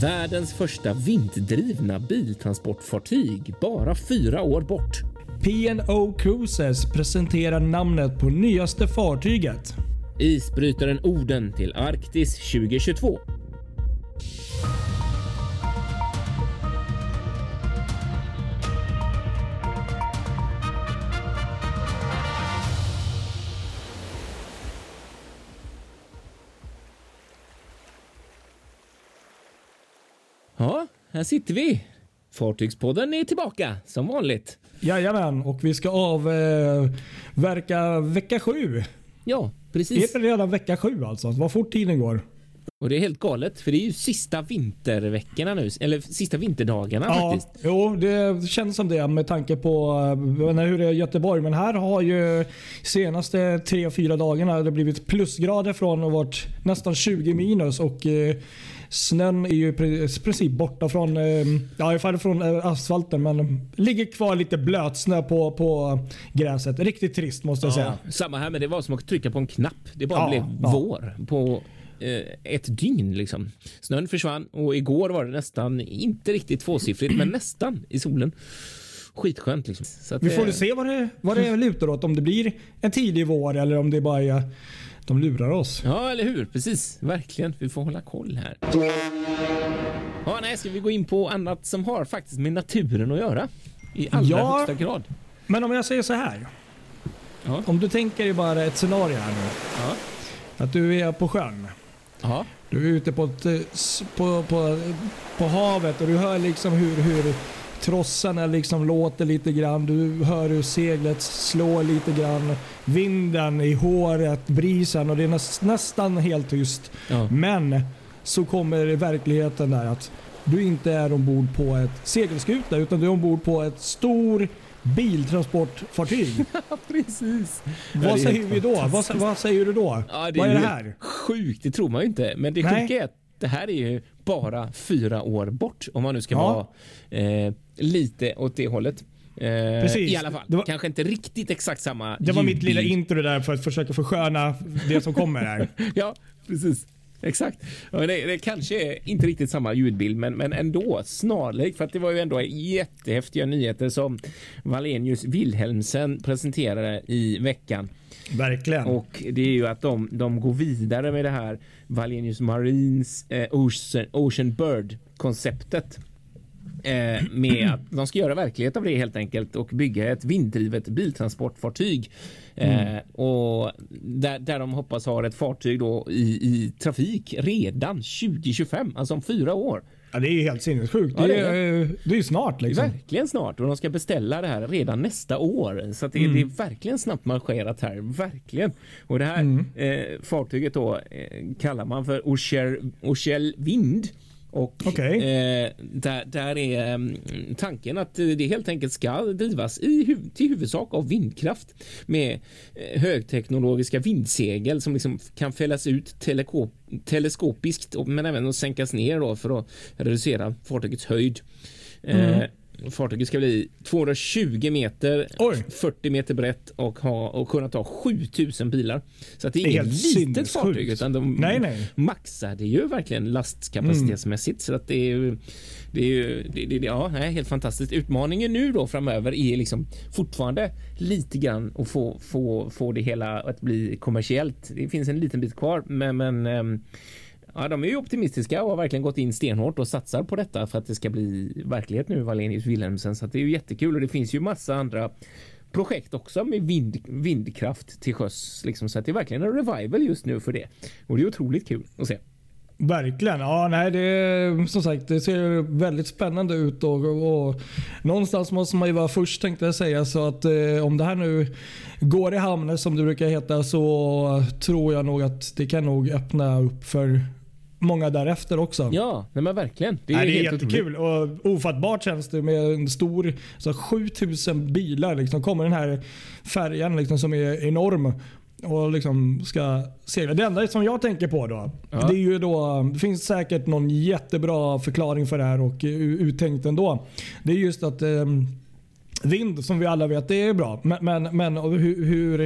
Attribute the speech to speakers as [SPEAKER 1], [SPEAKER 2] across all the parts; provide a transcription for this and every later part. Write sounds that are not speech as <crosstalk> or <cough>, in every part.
[SPEAKER 1] Världens första vinddrivna biltransportfartyg bara fyra år bort.
[SPEAKER 2] P&O Cruises presenterar namnet på nyaste fartyget.
[SPEAKER 1] Isbrytaren Oden till Arktis 2022. Här sitter vi. Fartygspodden är tillbaka som vanligt.
[SPEAKER 2] Jajamän, och vi ska avverka vecka sju.
[SPEAKER 1] Ja,
[SPEAKER 2] Det
[SPEAKER 1] precis.
[SPEAKER 2] är redan vecka sju alltså. Vad fort tiden går.
[SPEAKER 1] Och det är helt galet för det är ju sista vinterveckorna nu, eller sista vinterdagarna
[SPEAKER 2] Ja,
[SPEAKER 1] faktiskt.
[SPEAKER 2] jo, det känns som det med tanke på eh, hur det är i Göteborg. Men här har ju senaste tre fyra dagarna det blivit plusgrader från och varit nästan 20 minus. Och eh, Snön är ju i princip borta från, eh, ja, i från eh, asfalten. Men ligger kvar lite blötsnö på, på gräset. Riktigt trist måste jag säga.
[SPEAKER 1] Ja, samma här, men det var som att trycka på en knapp. Det bara
[SPEAKER 2] Ja,
[SPEAKER 1] blev
[SPEAKER 2] ja.
[SPEAKER 1] vår på ett dygn. Liksom. Snön försvann och igår var det nästan, inte riktigt tvåsiffrigt, men nästan i solen. Skitskönt liksom. Så att,
[SPEAKER 2] Vi får
[SPEAKER 1] eh,
[SPEAKER 2] väl se vad det, vad det lutar åt. Om det blir en tidig vår eller om det bara är de lurar oss.
[SPEAKER 1] Ja, eller hur? Precis. Verkligen. Vi får hålla koll här. Ja, nej, ska vi gå in på annat som har faktiskt med naturen att göra? I allra
[SPEAKER 2] Ja.
[SPEAKER 1] högsta grad.
[SPEAKER 2] Men om jag säger så här.
[SPEAKER 1] Ja.
[SPEAKER 2] Om du tänker dig bara ett scenario här nu.
[SPEAKER 1] Ja.
[SPEAKER 2] Att du är på sjön.
[SPEAKER 1] Ja.
[SPEAKER 2] Du är ute på, ett, eh, på, på, på havet och du hör liksom hur, hur trossarna liksom låter lite grann. Du hör hur seglet slår lite grann. Vinden i håret, brisen och det är näs, nästan helt tyst.
[SPEAKER 1] Ja.
[SPEAKER 2] Men så kommer verkligheten där att du inte är ombord på ett segelskuta utan du är ombord på ett stor biltransportfartyg. <laughs>
[SPEAKER 1] Precis. Det är
[SPEAKER 2] vad säger vi då? Vad, vad säger du då?
[SPEAKER 1] Ja,
[SPEAKER 2] vad är det
[SPEAKER 1] ju
[SPEAKER 2] här?
[SPEAKER 1] Sjukt, det tror man ju inte. Men det sjuka är att det här är ju bara fyra år bort om man nu ska
[SPEAKER 2] Ja.
[SPEAKER 1] vara eh, lite åt det hållet. Eh,
[SPEAKER 2] Precis.
[SPEAKER 1] I alla fall.
[SPEAKER 2] Det var-
[SPEAKER 1] Kanske inte riktigt exakt samma
[SPEAKER 2] Det var mitt lilla
[SPEAKER 1] ljudbild.
[SPEAKER 2] intro där för att försöka försköna det som kommer här. <laughs>
[SPEAKER 1] Ja, precis. Exakt. Det, det kanske är inte riktigt samma ljudbild, men, men ändå snarlik. För att det var ju ändå jättehäftiga nyheter som Valenius Wilhelmsen presenterade i veckan.
[SPEAKER 2] Verkligen.
[SPEAKER 1] Och det är ju att de, de går vidare med det här Valenius Marines eh, Ocean, Ocean Bird konceptet. Eh, med att de ska göra verklighet av det helt enkelt och bygga ett vinddrivet biltransportfartyg. Eh, och där, där de hoppas ha ett fartyg då i, i trafik redan 2025, alltså om fyra år.
[SPEAKER 2] Ja, det är helt sinnessjukt.
[SPEAKER 1] Ja,
[SPEAKER 2] det, är, det är ju snart liksom.
[SPEAKER 1] Verkligen snart och de ska beställa det här redan nästa år. Så det,
[SPEAKER 2] Mm.
[SPEAKER 1] det är verkligen snabbt marscherat här. Verkligen. Och det här
[SPEAKER 2] Mm.
[SPEAKER 1] eh, fartyget då eh, kallar man för Oshel Vind. Och
[SPEAKER 2] Okej.
[SPEAKER 1] eh, där, där är mm, tanken att det helt enkelt ska drivas i, hu- till huvudsak av vindkraft med eh, högteknologiska vindsegel som liksom kan fällas ut teleskopiskt men även att sänkas ner då för att reducera fartygets höjd. Eh, fartyget ska bli 220 meter,
[SPEAKER 2] Oj.
[SPEAKER 1] 40 meter brett och, ha, och kunna ta 7000 bilar. Så att det är, inget litet fartyg utan de
[SPEAKER 2] Nej, nej.
[SPEAKER 1] maxar det ju verkligen lastkapacitetsmässigt. Så att det är det är ju det, det, ja, helt fantastiskt. Utmaningen nu då framöver är liksom fortfarande lite grann att få, få, få det hela att bli kommersiellt. Det finns en liten bit kvar, men, men ehm, Ja, de är ju optimistiska och har verkligen gått in stenhårt och satsar på detta för att det ska bli verklighet nu, Wallenius Wilhelmsen. Så att det är ju jättekul och det finns ju massa andra projekt också med vind, vindkraft till sjöss. Liksom, så att det är verkligen en revival just nu för det. Och det är otroligt kul att se.
[SPEAKER 2] Verkligen. Ja, nej, det, som sagt, det ser väldigt spännande ut. Och, och, någonstans måste man ju vara först tänkte jag säga. Så att eh, om det här nu går i hamn som det brukar heta så tror jag nog att det kan nog öppna upp för många därefter också.
[SPEAKER 1] Ja, nej men verkligen. Det är,
[SPEAKER 2] är, det är jättekul och ofattbart känns det med en stor så 7000 bilar. Liksom, kommer den här färjan liksom, som är enorm och liksom ska segla. Det enda som jag tänker på då,
[SPEAKER 1] Ja.
[SPEAKER 2] det är ju då, det finns säkert någon jättebra förklaring för det här och uttänkt ändå. Det är just att eh, vind som vi alla vet, det är bra. Men, men, men hur, hur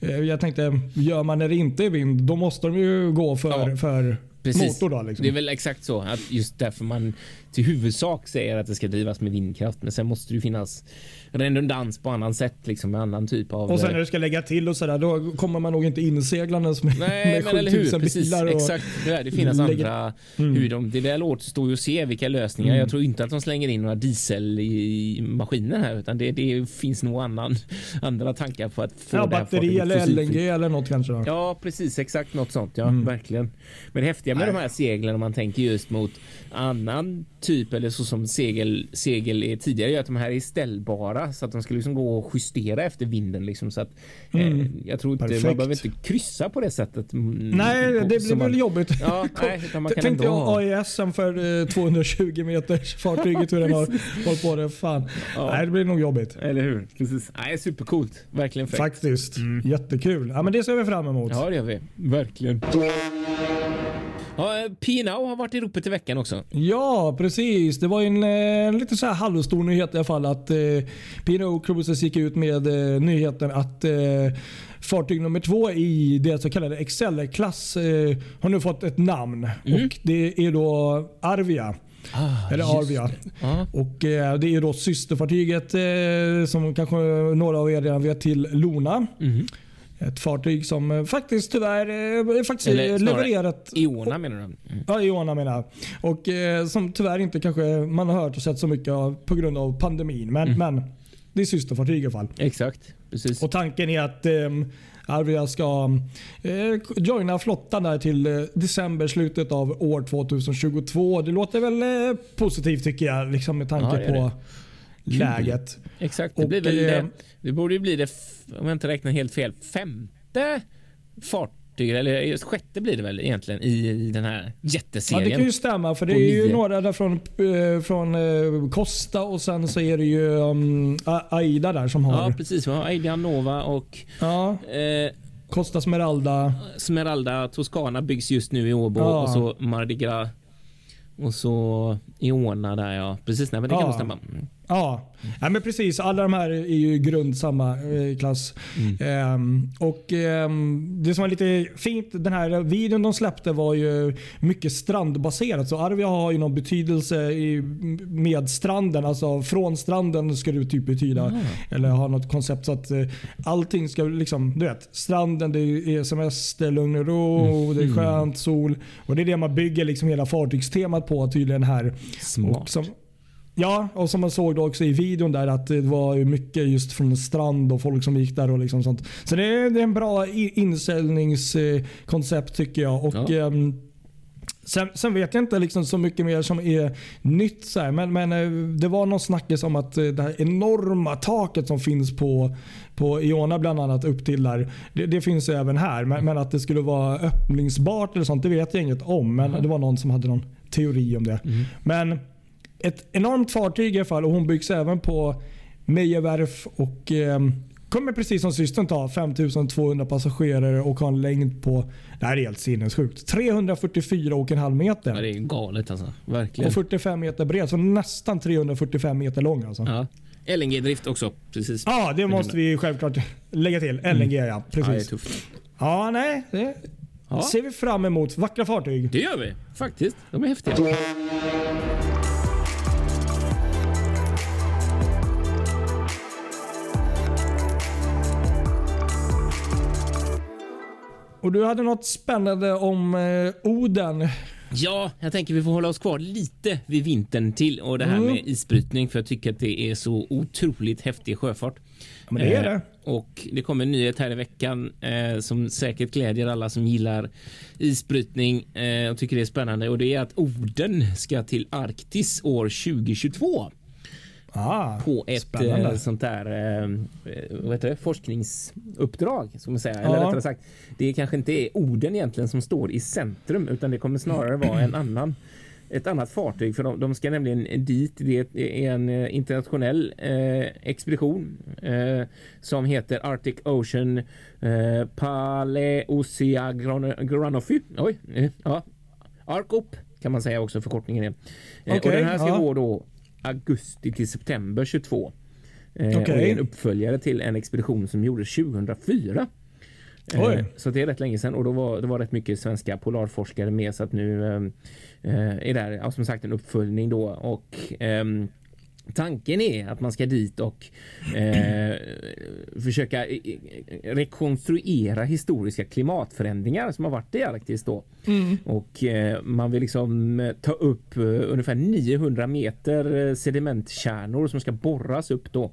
[SPEAKER 2] eh, jag tänkte, gör man när det inte är vind, då måste de ju gå för,
[SPEAKER 1] Ja,
[SPEAKER 2] för
[SPEAKER 1] Precis.
[SPEAKER 2] motor. Då, liksom.
[SPEAKER 1] Det är väl exakt så. Att just därför man till huvudsak säger att det ska drivas med vindkraft. Men sen måste det finnas redundans på annan sätt. Liksom, med annan typ av...
[SPEAKER 2] och sen när du ska lägga till och sådär, då kommer man nog inte inseglandes med,
[SPEAKER 1] Nej,
[SPEAKER 2] med
[SPEAKER 1] men eller hur?
[SPEAKER 2] 7000
[SPEAKER 1] Precis.
[SPEAKER 2] Och,
[SPEAKER 1] exakt. Det, är, det finns andra...
[SPEAKER 2] Mm.
[SPEAKER 1] Hur de, det där återstår ju att se vilka lösningar.
[SPEAKER 2] Mm.
[SPEAKER 1] Jag tror inte att de slänger in några diesel i, maskinen här, utan det, det finns nog annan, andra tankar på att få
[SPEAKER 2] ja,
[SPEAKER 1] det här
[SPEAKER 2] batteri eller. LNG eller något kanske. Då.
[SPEAKER 1] Ja, precis. Exakt något sånt. Ja,
[SPEAKER 2] Mm.
[SPEAKER 1] verkligen. Men det häftiga med
[SPEAKER 2] Nej.
[SPEAKER 1] de här seglen om man tänker just mot annan typ eller så som segel, segel är tidigare är att de här är ställbara så att de ska liksom gå och justera efter vinden liksom så att eh,
[SPEAKER 2] Mm.
[SPEAKER 1] jag tror inte
[SPEAKER 2] Perfekt.
[SPEAKER 1] man behöver inte kryssa på det sättet. mm,
[SPEAKER 2] Nej, det blir väl
[SPEAKER 1] man-
[SPEAKER 2] jobbigt.
[SPEAKER 1] Ja, nej, utan man <laughs> kan
[SPEAKER 2] Tänkte
[SPEAKER 1] ändå
[SPEAKER 2] jag. AISen för eh, 220 meters fartyget hur den har <laughs> hållit på det. Fan.
[SPEAKER 1] Ja.
[SPEAKER 2] Nej, det blir nog jobbigt.
[SPEAKER 1] Eller hur? Precis. Nej, supercoolt. Verkligen fräckt.
[SPEAKER 2] Faktiskt. Jättekul. Ja, men det ser vi fram emot.
[SPEAKER 1] Ja, det gör vi. Verkligen. Ja, P-Now har varit i ropet i veckan också.
[SPEAKER 2] Ja, precis. Det var en, eh, lite så här halvstor nyhet i alla fall att eh, P&O Cruises gick ut med eh, nyheten att eh, fartyg nummer två i deras så kallade Excel-klass eh, har nu fått ett namn. Och Det är då Arvia.
[SPEAKER 1] Ah,
[SPEAKER 2] Eller Arvia.
[SPEAKER 1] det. Ja.
[SPEAKER 2] Och eh, Det är då systerfartyget eh, som kanske några av er redan vet till Lona.
[SPEAKER 1] Mhm.
[SPEAKER 2] Ett fartyg som eh, faktiskt tyvärr eh, faktiskt
[SPEAKER 1] Eller
[SPEAKER 2] levererat
[SPEAKER 1] Iona menar du? Mm.
[SPEAKER 2] Ja, Iona menar jag. Och eh, som tyvärr inte kanske man har hört och sett så mycket av på grund av pandemin. Men, men det är systerfartyg i alla fall.
[SPEAKER 1] Exakt. Precis.
[SPEAKER 2] Och tanken är att eh, Arvia ska eh, joina flottan där till eh, december, slutet av år 2022. Det låter väl eh, positivt tycker jag, liksom med tanke
[SPEAKER 1] Ja, det är
[SPEAKER 2] på. Läget.
[SPEAKER 1] Exakt. Det,
[SPEAKER 2] Och,
[SPEAKER 1] blir väl,
[SPEAKER 2] eh,
[SPEAKER 1] det, det borde ju bli det, om jag inte räknar helt fel, femte fartyg, eller just sjätte blir det väl egentligen i, i den här
[SPEAKER 2] Ja,
[SPEAKER 1] jätteserien.
[SPEAKER 2] det kan ju stämma för det är ju några där från, eh, från eh, Costa och sen så är det ju um, Aida där som har
[SPEAKER 1] Ja, precis. Vi har Aida Nova och
[SPEAKER 2] ja,
[SPEAKER 1] eh,
[SPEAKER 2] Costa Smeralda.
[SPEAKER 1] Smeralda Toscana byggs just nu i Åbo
[SPEAKER 2] Ja.
[SPEAKER 1] och så Mardi Gras och så Iona där ja. Precis, nej, men det kan
[SPEAKER 2] Ja.
[SPEAKER 1] nog stämma. Mm.
[SPEAKER 2] Ja, ja men precis. Alla de här är ju grund samma eh, klass. Ehm, och ehm, Det som var lite fint, den här videon de släppte var ju mycket strandbaserat. Så Arvia har ju någon betydelse i, med stranden. Alltså från stranden ska det typ betyda. Eller ha något koncept så att eh, allting ska liksom, du vet. Stranden, det är semester, lugn och ro, det är skönt, sol. Och det är det man bygger liksom hela fartygstemat på tydligen här.
[SPEAKER 1] Smart.
[SPEAKER 2] Och som, ja, och som man såg då också i videon där att det var ju mycket just från strand och folk som gick där och liksom sånt. Så det är, det är en bra i- insäljningskoncept tycker jag. Och,
[SPEAKER 1] Ja.
[SPEAKER 2] ehm, Sen, sen vet jag inte liksom så mycket mer som är nytt. Så här, men, men eh, det var någon snackis om att eh, det här enorma taket som finns på, på Iona bland annat upp till där. Det, det finns även här. Men, men att det skulle vara öppningsbart eller sånt, det vet jag inget om. Men det var någon som hade någon teori om det. Men ett enormt fartyg i alla fall och hon byggs även på Meijerwerf och eh, kommer precis som systern ta 5200 passagerare och har en längd på, det här är helt sinnessjukt, 344,5 meter.
[SPEAKER 1] Ja, det är galet alltså.
[SPEAKER 2] och
[SPEAKER 1] Verkligen.
[SPEAKER 2] 45 meter bred, så nästan 345 meter lång alltså. Ja,
[SPEAKER 1] Ja. LNG-drift också. Precis.
[SPEAKER 2] det måste vi självklart lägga till. LNG ja,
[SPEAKER 1] Ja, det är
[SPEAKER 2] precis.
[SPEAKER 1] tufft.
[SPEAKER 2] Ja, nej. Det
[SPEAKER 1] Ja.
[SPEAKER 2] ser vi fram emot. Vackra fartyg.
[SPEAKER 1] Det gör vi faktiskt. De är häftiga.
[SPEAKER 2] Och du hade något spännande om eh, Oden.
[SPEAKER 1] Ja, jag tänker vi får hålla oss kvar lite vid vintern till och det här
[SPEAKER 2] Mm.
[SPEAKER 1] med isbrytning för jag tycker att det är så otroligt häftig sjöfart.
[SPEAKER 2] Ja, men det är
[SPEAKER 1] Eh,
[SPEAKER 2] det.
[SPEAKER 1] Och det kommer en nyhet här i veckan eh, som säkert glädjer alla som gillar isbrytning eh, och tycker det är spännande och det är att Oden ska till Arktis år 2022
[SPEAKER 2] Ah,
[SPEAKER 1] på ett
[SPEAKER 2] Spännande.
[SPEAKER 1] eh, sånt där eh, vad heter det? forskningsuppdrag. Som man säger. Eller
[SPEAKER 2] Ja.
[SPEAKER 1] rättare sagt, det kanske inte är orden egentligen som står i centrum utan det kommer snarare vara en annan ett annat fartyg för de, de ska nämligen dit. Det är en eh, internationell eh, expedition eh, som heter Arctic Ocean eh, Paleoceanography. Oj, eh, ja. ARCOP kan man säga också förkortningen är. Eh, och den här ska
[SPEAKER 2] ja.
[SPEAKER 1] gå då augusti till september 22. Eh,
[SPEAKER 2] Okej.
[SPEAKER 1] och är en uppföljare till en expedition som gjordes 2004. Eh. Så det är rätt länge sedan och då var det var rätt mycket svenska polarforskare med så att nu eh, är det här, ja, som sagt en uppföljning då och ehm, Tanken är att man ska dit och eh, försöka eh, rekonstruera historiska klimatförändringar som har varit i Arktis då. Och eh, man vill liksom eh, ta upp eh, ungefär 900 meter eh, sedimentkärnor som ska borras upp då.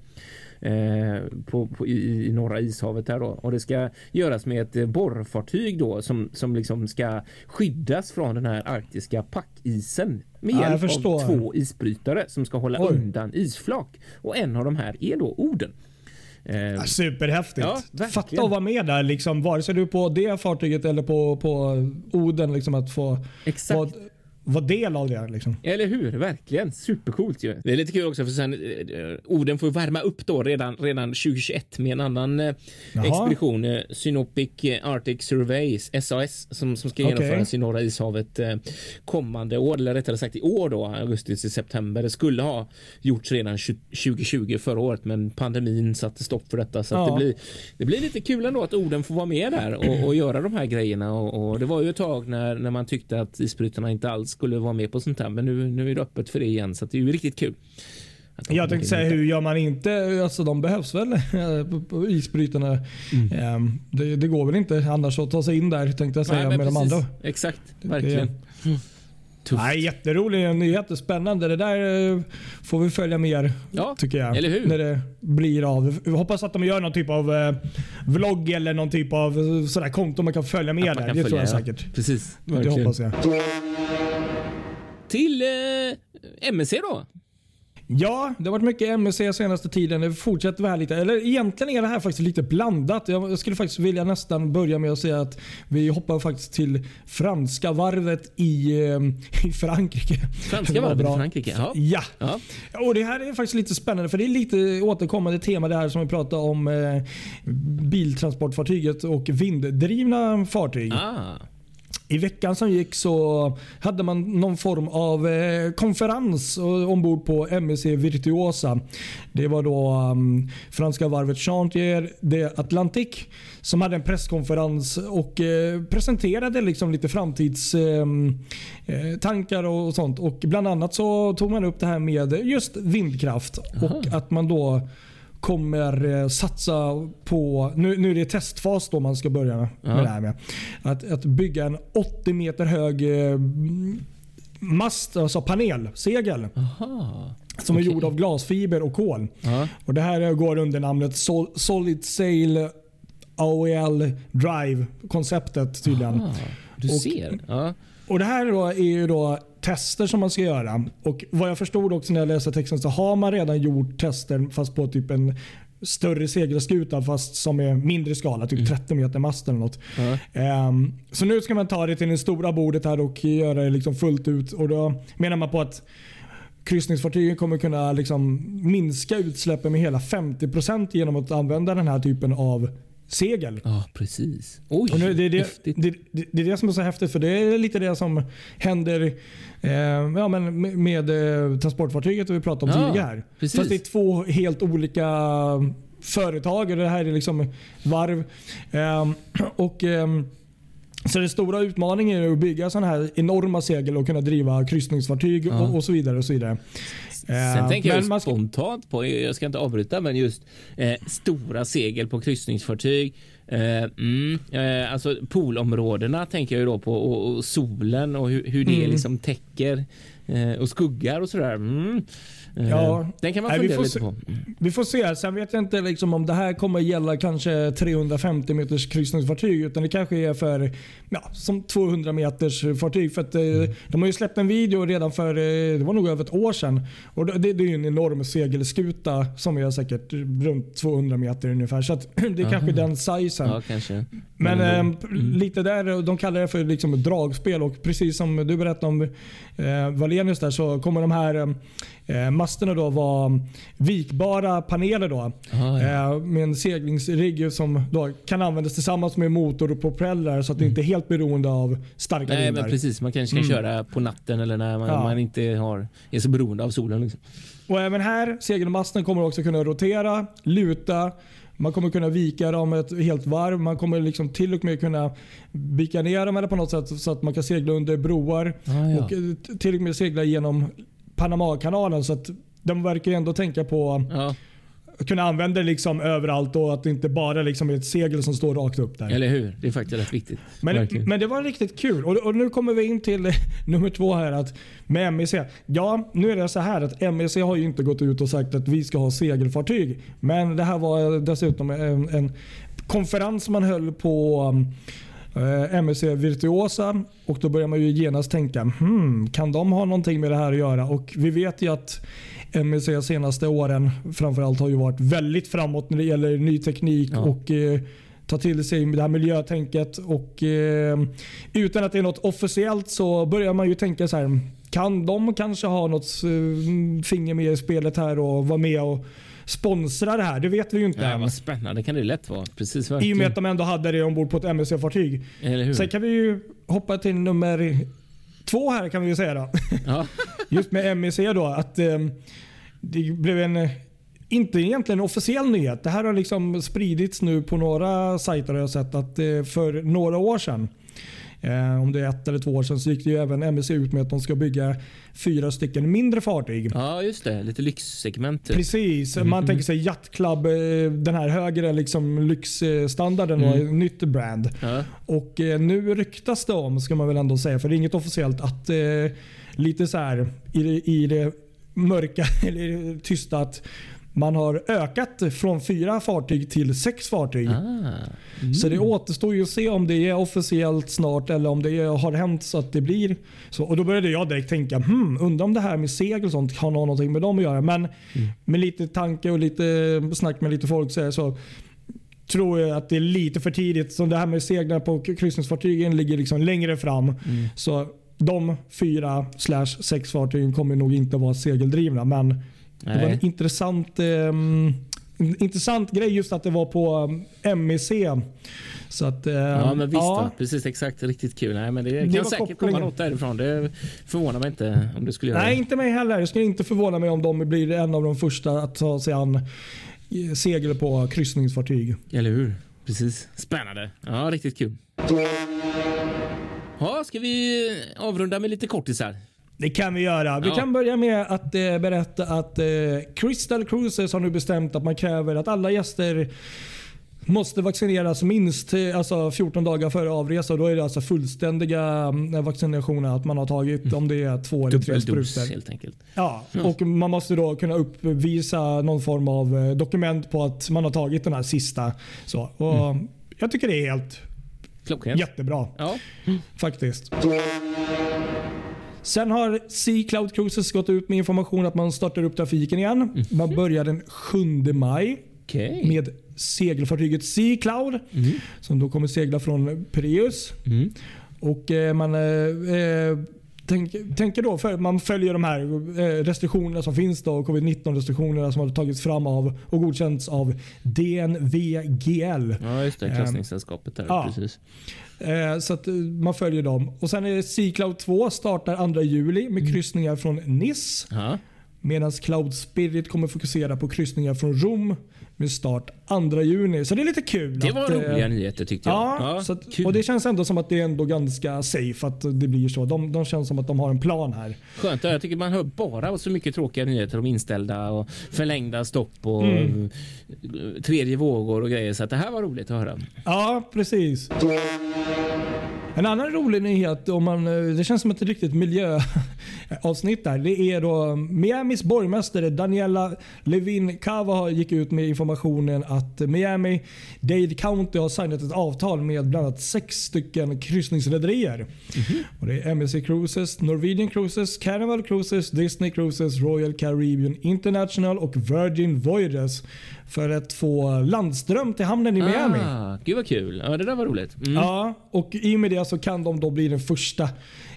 [SPEAKER 1] Eh, på, på, i, i norra ishavet där då och det ska göras med ett eh, borrfartyg då som, som liksom ska skyddas från den här arktiska packisen med
[SPEAKER 2] Ja,
[SPEAKER 1] hjälp av två isbrytare som ska hålla
[SPEAKER 2] Oj.
[SPEAKER 1] undan isflak och en av de här är då Oden. Eh,
[SPEAKER 2] Superhäftigt.
[SPEAKER 1] Ja.
[SPEAKER 2] Fatta att vara med där, liksom, vare sig du är på det fartyget eller på, på Oden. Liksom, att få
[SPEAKER 1] Exakt.
[SPEAKER 2] vara, vara del av det. Liksom.
[SPEAKER 1] Eller hur? Verkligen. Supercoolt ju. Det är lite kul också för sen eh, Oden får värma upp då redan, redan 2021 med en annan eh,
[SPEAKER 2] Jaha.
[SPEAKER 1] expedition. Eh, Synopic eh, Arctic Surveys, SAS, som, som ska genomföras i norra ishavet eh, kommande år, eller rättare sagt i år då, augusti till september. Det skulle ha gjorts redan 20- 2020 förra året, men pandemin satte stopp för detta. Så
[SPEAKER 2] Ja.
[SPEAKER 1] det, blir, det blir lite kul ändå att Oden får vara med där och, och göra de här grejerna. Och, och det var ju ett tag när, när man tyckte att isbrytarna inte alls skulle vara med på sånt här, men nu, nu är det öppet för det igen, så det är ju riktigt kul. De
[SPEAKER 2] Jag tänkte säga, hur gör man inte? Alltså, de behövs väl, eh, isbrytarna.
[SPEAKER 1] Mm.
[SPEAKER 2] Ehm, Det, det går väl inte annars att ta sig in där, tänkte jag säga,
[SPEAKER 1] Nej,
[SPEAKER 2] med de
[SPEAKER 1] precis.
[SPEAKER 2] andra.
[SPEAKER 1] Exakt, verkligen. Tufft.
[SPEAKER 2] Nej, jätterolig nyhet. Spännande. Det där eh, får vi följa mer,
[SPEAKER 1] Ja,
[SPEAKER 2] tycker jag.
[SPEAKER 1] eller hur?
[SPEAKER 2] När det blir av. Vi hoppas att de gör någon typ av eh, vlogg eller någon typ av eh, sådär konto man kan följa med där.
[SPEAKER 1] kan
[SPEAKER 2] Det tror jag
[SPEAKER 1] följa, ja.
[SPEAKER 2] säkert.
[SPEAKER 1] Precis,
[SPEAKER 2] Det
[SPEAKER 1] verkligen.
[SPEAKER 2] hoppas jag.
[SPEAKER 1] Till eh, MSC då.
[SPEAKER 2] Ja, det har varit mycket MSC senaste tiden. Det fortsätter här lite. Eller egentligen är det här faktiskt lite blandat. Jag skulle faktiskt vilja nästan börja med att säga att vi hoppar faktiskt till franska varvet i, eh, i Frankrike.
[SPEAKER 1] Franska varvet i. Frankrike. Ja.
[SPEAKER 2] Ja.
[SPEAKER 1] Ja.
[SPEAKER 2] Och Det här är faktiskt lite spännande för det är lite återkommande tema det här som vi pratade om eh, biltransportfartyget och vinddrivna fartyg.
[SPEAKER 1] Ah.
[SPEAKER 2] I veckan som gick så hade man någon form av eh, konferens eh, ombord på MSC Virtuosa. Det var då um, franska varvet Chantier de Atlantique som hade en presskonferens och eh, presenterade liksom lite framtidstankar eh, tankar och sånt. Och Bland annat så tog man upp det här med just vindkraft och att man då kommer eh, satsa på, nu, nu är det testfas då man ska börja med,
[SPEAKER 1] Ja.
[SPEAKER 2] med det här med. Att, att bygga en 80 meter hög eh, mast, alltså panel, segel.
[SPEAKER 1] Aha.
[SPEAKER 2] Som är
[SPEAKER 1] Okej.
[SPEAKER 2] gjord av glasfiber och kol. Och Det här går under namnet Sol, Solid Sail AOL Drive konceptet tydligen.
[SPEAKER 1] Ah, du
[SPEAKER 2] Och-
[SPEAKER 1] ser. Ja.
[SPEAKER 2] Och Det här då är ju då tester som man ska göra. Och Vad jag förstod också när jag läste texten så har man redan gjort tester fast på typ en större segelskuta fast som är mindre skala, typ 30 meter mast eller något.
[SPEAKER 1] Ja.
[SPEAKER 2] Ehm, så nu ska man ta det till det stora bordet här och göra det liksom fullt ut. Och Då menar man på att kryssningsfartygen kommer kunna liksom minska utsläppen med hela 50% genom att använda den här typen av segel.
[SPEAKER 1] ja, precis. Oj,
[SPEAKER 2] Och nu, det, är det, det, det, det är det som är så häftigt för det är lite det som händer eh, ja, men med, med eh, transportfartyget vi pratade om
[SPEAKER 1] Ja,
[SPEAKER 2] tidigare. här.
[SPEAKER 1] precis.
[SPEAKER 2] Fast det är två helt olika företag och det här är liksom varv. Ehm, och, ehm, så den stora utmaningen är att bygga sådana här enorma segel och kunna driva kryssningsfartyg
[SPEAKER 1] Ja.
[SPEAKER 2] och, och så vidare. och så vidare.
[SPEAKER 1] Sen
[SPEAKER 2] Eh,
[SPEAKER 1] tänker jag
[SPEAKER 2] man
[SPEAKER 1] spontant på, jag ska inte avbryta, men just eh, stora segel på kryssningsfartyg. Eh, mm, eh, alltså poolområdena tänker jag ju då på och, och solen och hur, hur det
[SPEAKER 2] Mm.
[SPEAKER 1] liksom täcker och skuggar och sådär. Mm. Eh,
[SPEAKER 2] Ja.
[SPEAKER 1] Den kan man
[SPEAKER 2] Nej, vi
[SPEAKER 1] fundera
[SPEAKER 2] får
[SPEAKER 1] lite
[SPEAKER 2] se-
[SPEAKER 1] på. Mm.
[SPEAKER 2] Vi får se. Sen vet jag inte liksom om det här kommer gälla kanske 350 meters kryssningsfartyg. Utan det kanske är för ja, som 200 meters fartyg. För att, eh, De har ju släppt en video redan för eh, det var nog över ett år sedan. Och det, det är ju en enorm segelskuta som är säkert runt 200 meter ungefär. Så <clears throat> det är kanske den sizen.
[SPEAKER 1] Ja, kanske.
[SPEAKER 2] Men
[SPEAKER 1] ändå.
[SPEAKER 2] eh, lite där, de kallar det för liksom ett dragspel och precis som du berättade om eh, Valenius där så kommer de här eh, masterna då vara vikbara paneler då.
[SPEAKER 1] Ah, ja.
[SPEAKER 2] eh, med en seglingsrigg som då kan användas tillsammans med motor och propeller så att det inte är helt beroende av starka
[SPEAKER 1] Nej,
[SPEAKER 2] vindar.
[SPEAKER 1] men precis. Man kanske kan
[SPEAKER 2] Mm.
[SPEAKER 1] köra på natten eller när man,
[SPEAKER 2] Ja.
[SPEAKER 1] man inte har, är så beroende av solen. Liksom.
[SPEAKER 2] Och även här, segelmasten kommer också kunna rotera, luta, Man kommer kunna vika dem ett helt varv. Man kommer liksom till och med kunna vika ner dem eller på något sätt så att man kan segla under broar.
[SPEAKER 1] Ah, ja.
[SPEAKER 2] Och eh, till och med segla genom Panamakanalen. Så att de verkar ju ändå tänka på
[SPEAKER 1] Ja,
[SPEAKER 2] kunna använda det liksom överallt och att det inte bara liksom är ett segel som står rakt upp där.
[SPEAKER 1] eller hur? Det är faktiskt rätt viktigt.
[SPEAKER 2] Men,
[SPEAKER 1] Verkligen.
[SPEAKER 2] men det var riktigt kul. Och, och nu kommer vi in till <laughs> nummer två här att med MEC. Ja, nu är det så här att MEC har ju inte gått ut och sagt att vi ska ha segelfartyg. Men det här var dessutom en, en konferens man höll på eh, MEC Virtuosa och då börjar man ju genast tänka hmm, kan de ha någonting med det här att göra? Och vi vet ju att de senaste åren framförallt har ju varit väldigt framåt när det gäller ny teknik
[SPEAKER 1] Ja.
[SPEAKER 2] och eh, ta till sig det här miljötänket. Och, eh, utan att det är något officiellt så börjar man ju tänka så här. Kan de kanske ha något eh, finger med i spelet här och vara med och sponsra det här? Det vet vi ju inte
[SPEAKER 1] Ja,
[SPEAKER 2] än.
[SPEAKER 1] vad spännande kan det lätt vara. Precis
[SPEAKER 2] I och med att de ändå hade det ombord på ett MSC-fartyg. Sen kan vi ju hoppa till nummer två här kan vi ju säga då.
[SPEAKER 1] Ja. <laughs>
[SPEAKER 2] Just med MEC då. Att eh, det blev en, inte egentligen en officiell nyhet. Det här har liksom spridits nu på några sajter har jag sett att eh, för några år sedan om det är ett eller två år sedan så gick det ju även MEC ut med att de ska bygga fyra stycken mindre fartyg.
[SPEAKER 1] ja, just det. Lite lyxsegment. Typ.
[SPEAKER 2] Precis. Man tänker sig Yacht Club, eh, den här högre liksom lyxstandarden och ett nytt brand.
[SPEAKER 1] Ja.
[SPEAKER 2] Och eh, nu ryktas det om, ska man väl ändå säga, för det är inget officiellt, att eh, lite så här i det, i det mörka <laughs> eller tysta att man har ökat från fyra fartyg till sex fartyg.
[SPEAKER 1] Ah.
[SPEAKER 2] Så det återstår ju att se om det är officiellt snart eller om det har hänt så att det blir så. Och Då började jag direkt tänka, hmm, undrar om det här med segel och sånt har någonting med dem att göra. Men med lite tanke och lite snack med lite folk så, så tror jag att det är lite för tidigt. Så det här med seglar på kryssningsfartygen ligger liksom längre fram. Så de fyra slash sex fartygen kommer nog inte vara segeldrivna. Men det var en intressant, ehm, en intressant grej just att det var på um, MEC. Så att, ehm,
[SPEAKER 1] Ja, men visst.
[SPEAKER 2] ja.
[SPEAKER 1] Precis, exakt. Riktigt kul. Nej, men det,
[SPEAKER 2] Det
[SPEAKER 1] kan säkert komma
[SPEAKER 2] kopplingen.
[SPEAKER 1] något därifrån. Det förvånar mig inte om det skulle göra
[SPEAKER 2] Nej,
[SPEAKER 1] det.
[SPEAKER 2] inte mig heller. Jag skulle inte förvåna mig om de blir en av de första att ta sig an eh, segel på kryssningsfartyg.
[SPEAKER 1] Eller hur? Precis. Spännande. Ja, riktigt kul. Ja, ska vi avrunda med lite kortisar?
[SPEAKER 2] Det kan vi göra. Vi
[SPEAKER 1] Ja.
[SPEAKER 2] kan börja med att eh, berätta att eh, Crystal Cruises har nu bestämt att man kräver att alla gäster måste vaccineras minst eh, alltså 14 dagar före avresa. Då är det alltså fullständiga mm, vaccinationer att man har tagit om det är två eller tre sprutor.
[SPEAKER 1] helt enkelt.
[SPEAKER 2] Ja, och man måste då kunna uppvisa någon form av eh, dokument på att man har tagit den här sista. Så, och Jag tycker det är helt
[SPEAKER 1] Klockrent.
[SPEAKER 2] jättebra
[SPEAKER 1] Ja.
[SPEAKER 2] faktiskt. Sen har Sea Cloud Cruises gått ut med information att man startar upp trafiken igen. Man börjar den 7 maj
[SPEAKER 1] Okej.
[SPEAKER 2] med segelfartyget Sea Cloud som då kommer segla från Pireus.
[SPEAKER 1] Mm.
[SPEAKER 2] Och eh, man eh, eh, tänk, tänker då, för, man följer de här eh, restriktionerna som finns då, covid-19 restriktionerna som har tagits fram av och godkänts av DNVGL.
[SPEAKER 1] Ja, just det. Klassningssällskapet där.
[SPEAKER 2] Ja.
[SPEAKER 1] Precis.
[SPEAKER 2] Eh, så att eh, man följer dem. Och Sen är det Sea Cloud 2 startar 2 juli med kryssningar från Nice.
[SPEAKER 1] Ja.
[SPEAKER 2] Medan Cloud Spirit kommer fokusera på kryssningar från Rom med start 2 juni. Så det är lite kul.
[SPEAKER 1] Det
[SPEAKER 2] att,
[SPEAKER 1] var
[SPEAKER 2] eh,
[SPEAKER 1] roliga nyheter tyckte jag.
[SPEAKER 2] Ja, så att, och det känns ändå som att det är ändå ganska safe att det blir så. De, de känns som att de har en plan här.
[SPEAKER 1] Skönt. Jag tycker man hör bara så mycket tråkiga nyheter om inställda och förlängda stopp och
[SPEAKER 2] Mm.
[SPEAKER 1] tredje vågor och grejer. Så att det här var roligt att höra.
[SPEAKER 2] Ja, precis. En annan rolig nyhet, om man, eh, det känns som ett riktigt miljöavsnitt där. Det är då Miamis borgmästare Daniela Levin Cava gick ut med informationen att Miami Dade County har signat ett avtal med bland annat sex stycken kryssningsrederier. Och det är MSC Cruises, Norwegian Cruises, Carnival Cruises, Disney Cruises, Royal Caribbean International och Virgin Voyages för att få landström till hamnen i Miami.
[SPEAKER 1] Ah, gud vad kul. Ja, det där var roligt. Mm.
[SPEAKER 2] Ja, och i och med det så kan de då bli den första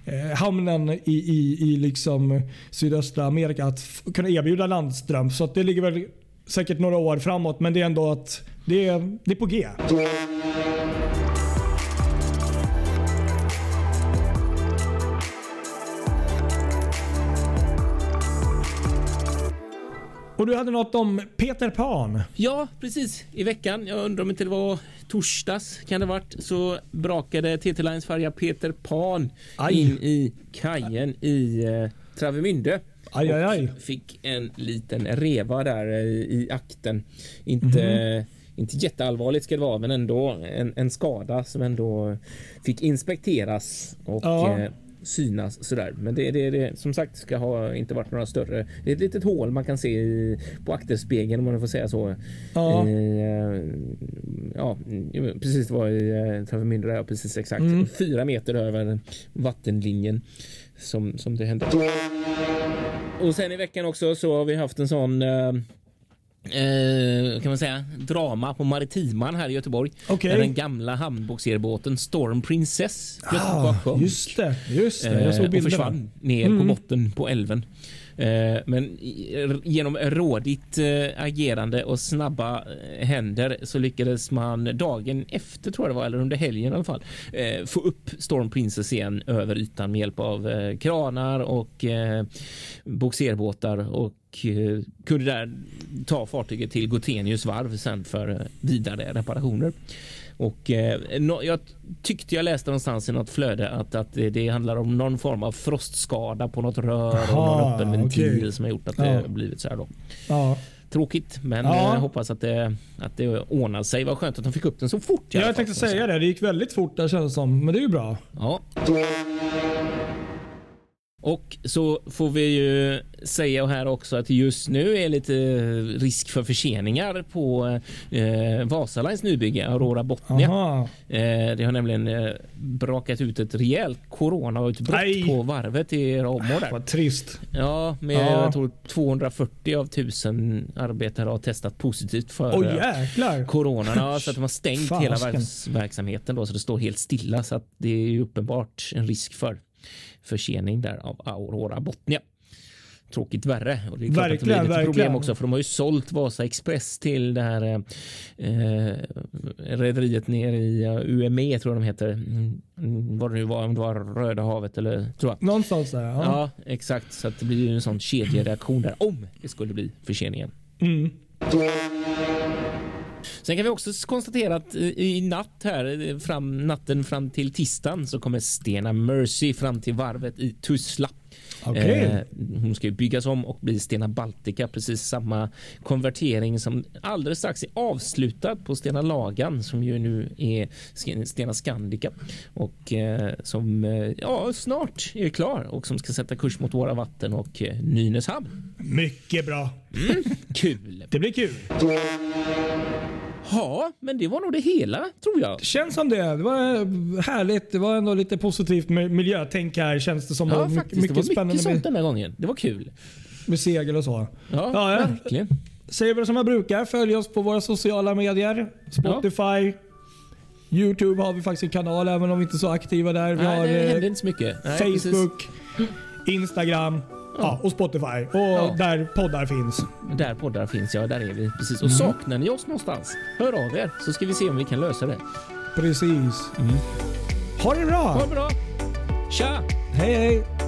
[SPEAKER 2] eh, hamnen i, i, i liksom sydöstra Amerika att kunna erbjuda landström. Så att det ligger väl säkert några år framåt, men det är ändå att det är, det är på G. Och du hade något om Peter Pan.
[SPEAKER 1] Ja, precis. I veckan, jag undrar om inte det var torsdags, kan det varit, så brakade TT Lines färja Peter Pan
[SPEAKER 2] Aj.
[SPEAKER 1] in i kajen i eh, Travemünde.
[SPEAKER 2] Aj, aj, aj.
[SPEAKER 1] Fick en liten reva där eh, i akten. Inte,
[SPEAKER 2] Mhm.
[SPEAKER 1] inte jätteallvarligt ska det vara, men ändå en, en skada som ändå fick inspekteras och
[SPEAKER 2] Ja.
[SPEAKER 1] Eh, synas sådär. Men det, det, det som sagt ska ha inte varit några större. Det är ett litet hål man kan se i, på akterspegeln om man får säga så.
[SPEAKER 2] Ja.
[SPEAKER 1] I, eh, ja, precis det var i eh, Travemünde där, ja, precis exakt.
[SPEAKER 2] Mm.
[SPEAKER 1] Fyra meter över vattenlinjen som, som det hände. Och sen i veckan också så har vi haft en sån eh, Eh, kan man säga drama på Maritiman här i Göteborg.
[SPEAKER 2] Okej.
[SPEAKER 1] Där den gamla hamnbogserbåten Storm Princess
[SPEAKER 2] Ah,
[SPEAKER 1] sjönk.
[SPEAKER 2] just det, just det. Jag
[SPEAKER 1] Eh,
[SPEAKER 2] såg
[SPEAKER 1] och
[SPEAKER 2] bilderna.
[SPEAKER 1] försvann ner på
[SPEAKER 2] Mm.
[SPEAKER 1] botten på älven. Eh, Men genom rådigt eh, agerande och snabba eh, händer så lyckades man dagen efter tror jag det var, eller under helgen i alla fall, eh, få upp Storm Princess igen över ytan med hjälp av eh, kranar och eh, bogserbåtar och eh, kunde där ta fartyget till Gotenius varv sen för eh, vidare reparationer. Och eh, jag tyckte jag läste någonstans i något flöde att, att det, det handlar om någon form av frostskada på något rör och någon öppen ventil
[SPEAKER 2] okej.
[SPEAKER 1] som har gjort att det
[SPEAKER 2] Ja.
[SPEAKER 1] har blivit så här då.
[SPEAKER 2] Ja.
[SPEAKER 1] Tråkigt, men
[SPEAKER 2] Ja.
[SPEAKER 1] jag hoppas att det, att det ordnar sig. Vad skönt att de fick upp den så fort.
[SPEAKER 2] Jag tänkte säga det. Det gick väldigt fort där kändes det som. Men det är ju bra.
[SPEAKER 1] Ja. Och så får vi ju säga här också att just nu är lite risk för förseningar på eh, Vasalines nybygge Aurora Botnia. Eh, det har nämligen eh, brakat ut ett rejält coronautbrott
[SPEAKER 2] Nej.
[SPEAKER 1] på varvet i Ramå. Där.
[SPEAKER 2] Vad trist.
[SPEAKER 1] Ja, med
[SPEAKER 2] Ja.
[SPEAKER 1] jag tror 240 av 1000 arbetare har testat positivt för eh,
[SPEAKER 2] jäklar.
[SPEAKER 1] Coronan, ja, så att de har stängt
[SPEAKER 2] Fasken.
[SPEAKER 1] hela verks verksamheten då, så det står helt stilla så att det är ju uppenbart en risk för försening där av Aurora Botnia. Tråkigt värre. Och det är klart att det blir
[SPEAKER 2] Verkligen,
[SPEAKER 1] lite problem
[SPEAKER 2] verkligen.
[SPEAKER 1] också för de har ju sålt Vasa Express till det här eh, rederiet nere i eh, UME tror jag de heter. Mm, vad det nu var, om det var Röda havet eller tror jag.
[SPEAKER 2] Någonstans där. Ja.
[SPEAKER 1] Ja, exakt. Så att det blir ju en sån kedjereaktion där om det skulle bli förseningen.
[SPEAKER 2] Mm.
[SPEAKER 1] Sen kan vi också konstatera att i natt här, fram, natten fram till tisdagen så kommer Stena Mercy fram till varvet i Tuzla.
[SPEAKER 2] Okej.
[SPEAKER 1] Eh, hon ska ju byggas om och bli Stena Baltica, precis samma konvertering som alldeles strax är avslutad på Stena Lagan som ju nu är Stena Scandica och eh, som eh, ja, snart är klar och som ska sätta kurs mot våra vatten och eh, Nynäshamn.
[SPEAKER 2] Mycket bra.
[SPEAKER 1] Kul!
[SPEAKER 2] Det blir kul.
[SPEAKER 1] Ja, men det var nog det hela tror jag.
[SPEAKER 2] Känns som det. Det var eh, härligt. Det var ändå lite positivt med miljötänk här känns det som.
[SPEAKER 1] Ja, faktiskt. det var mycket
[SPEAKER 2] spännande
[SPEAKER 1] sånt
[SPEAKER 2] med,
[SPEAKER 1] den här gången. Det var kul.
[SPEAKER 2] med segel och så.
[SPEAKER 1] Ja,
[SPEAKER 2] Ja, ja.
[SPEAKER 1] verkligen.
[SPEAKER 2] Säger väl som jag brukar. Följ oss på våra sociala medier. Spotify. Youtube har vi faktiskt en kanal även om vi inte är så aktiva där. Vi
[SPEAKER 1] Nej,
[SPEAKER 2] har
[SPEAKER 1] det
[SPEAKER 2] eh,
[SPEAKER 1] hände inte så mycket. Nej, precis.
[SPEAKER 2] Facebook, Instagram ja. och Spotify. Och
[SPEAKER 1] Ja.
[SPEAKER 2] där poddar finns.
[SPEAKER 1] Där poddar finns, ja. Där är vi. Precis.
[SPEAKER 2] Mm.
[SPEAKER 1] Och saknar ni oss någonstans? Hör av er så ska vi se om vi kan lösa det.
[SPEAKER 2] Precis.
[SPEAKER 1] Mm.
[SPEAKER 2] Ha det bra!
[SPEAKER 1] Ha det bra! Tja!
[SPEAKER 2] Hej hej!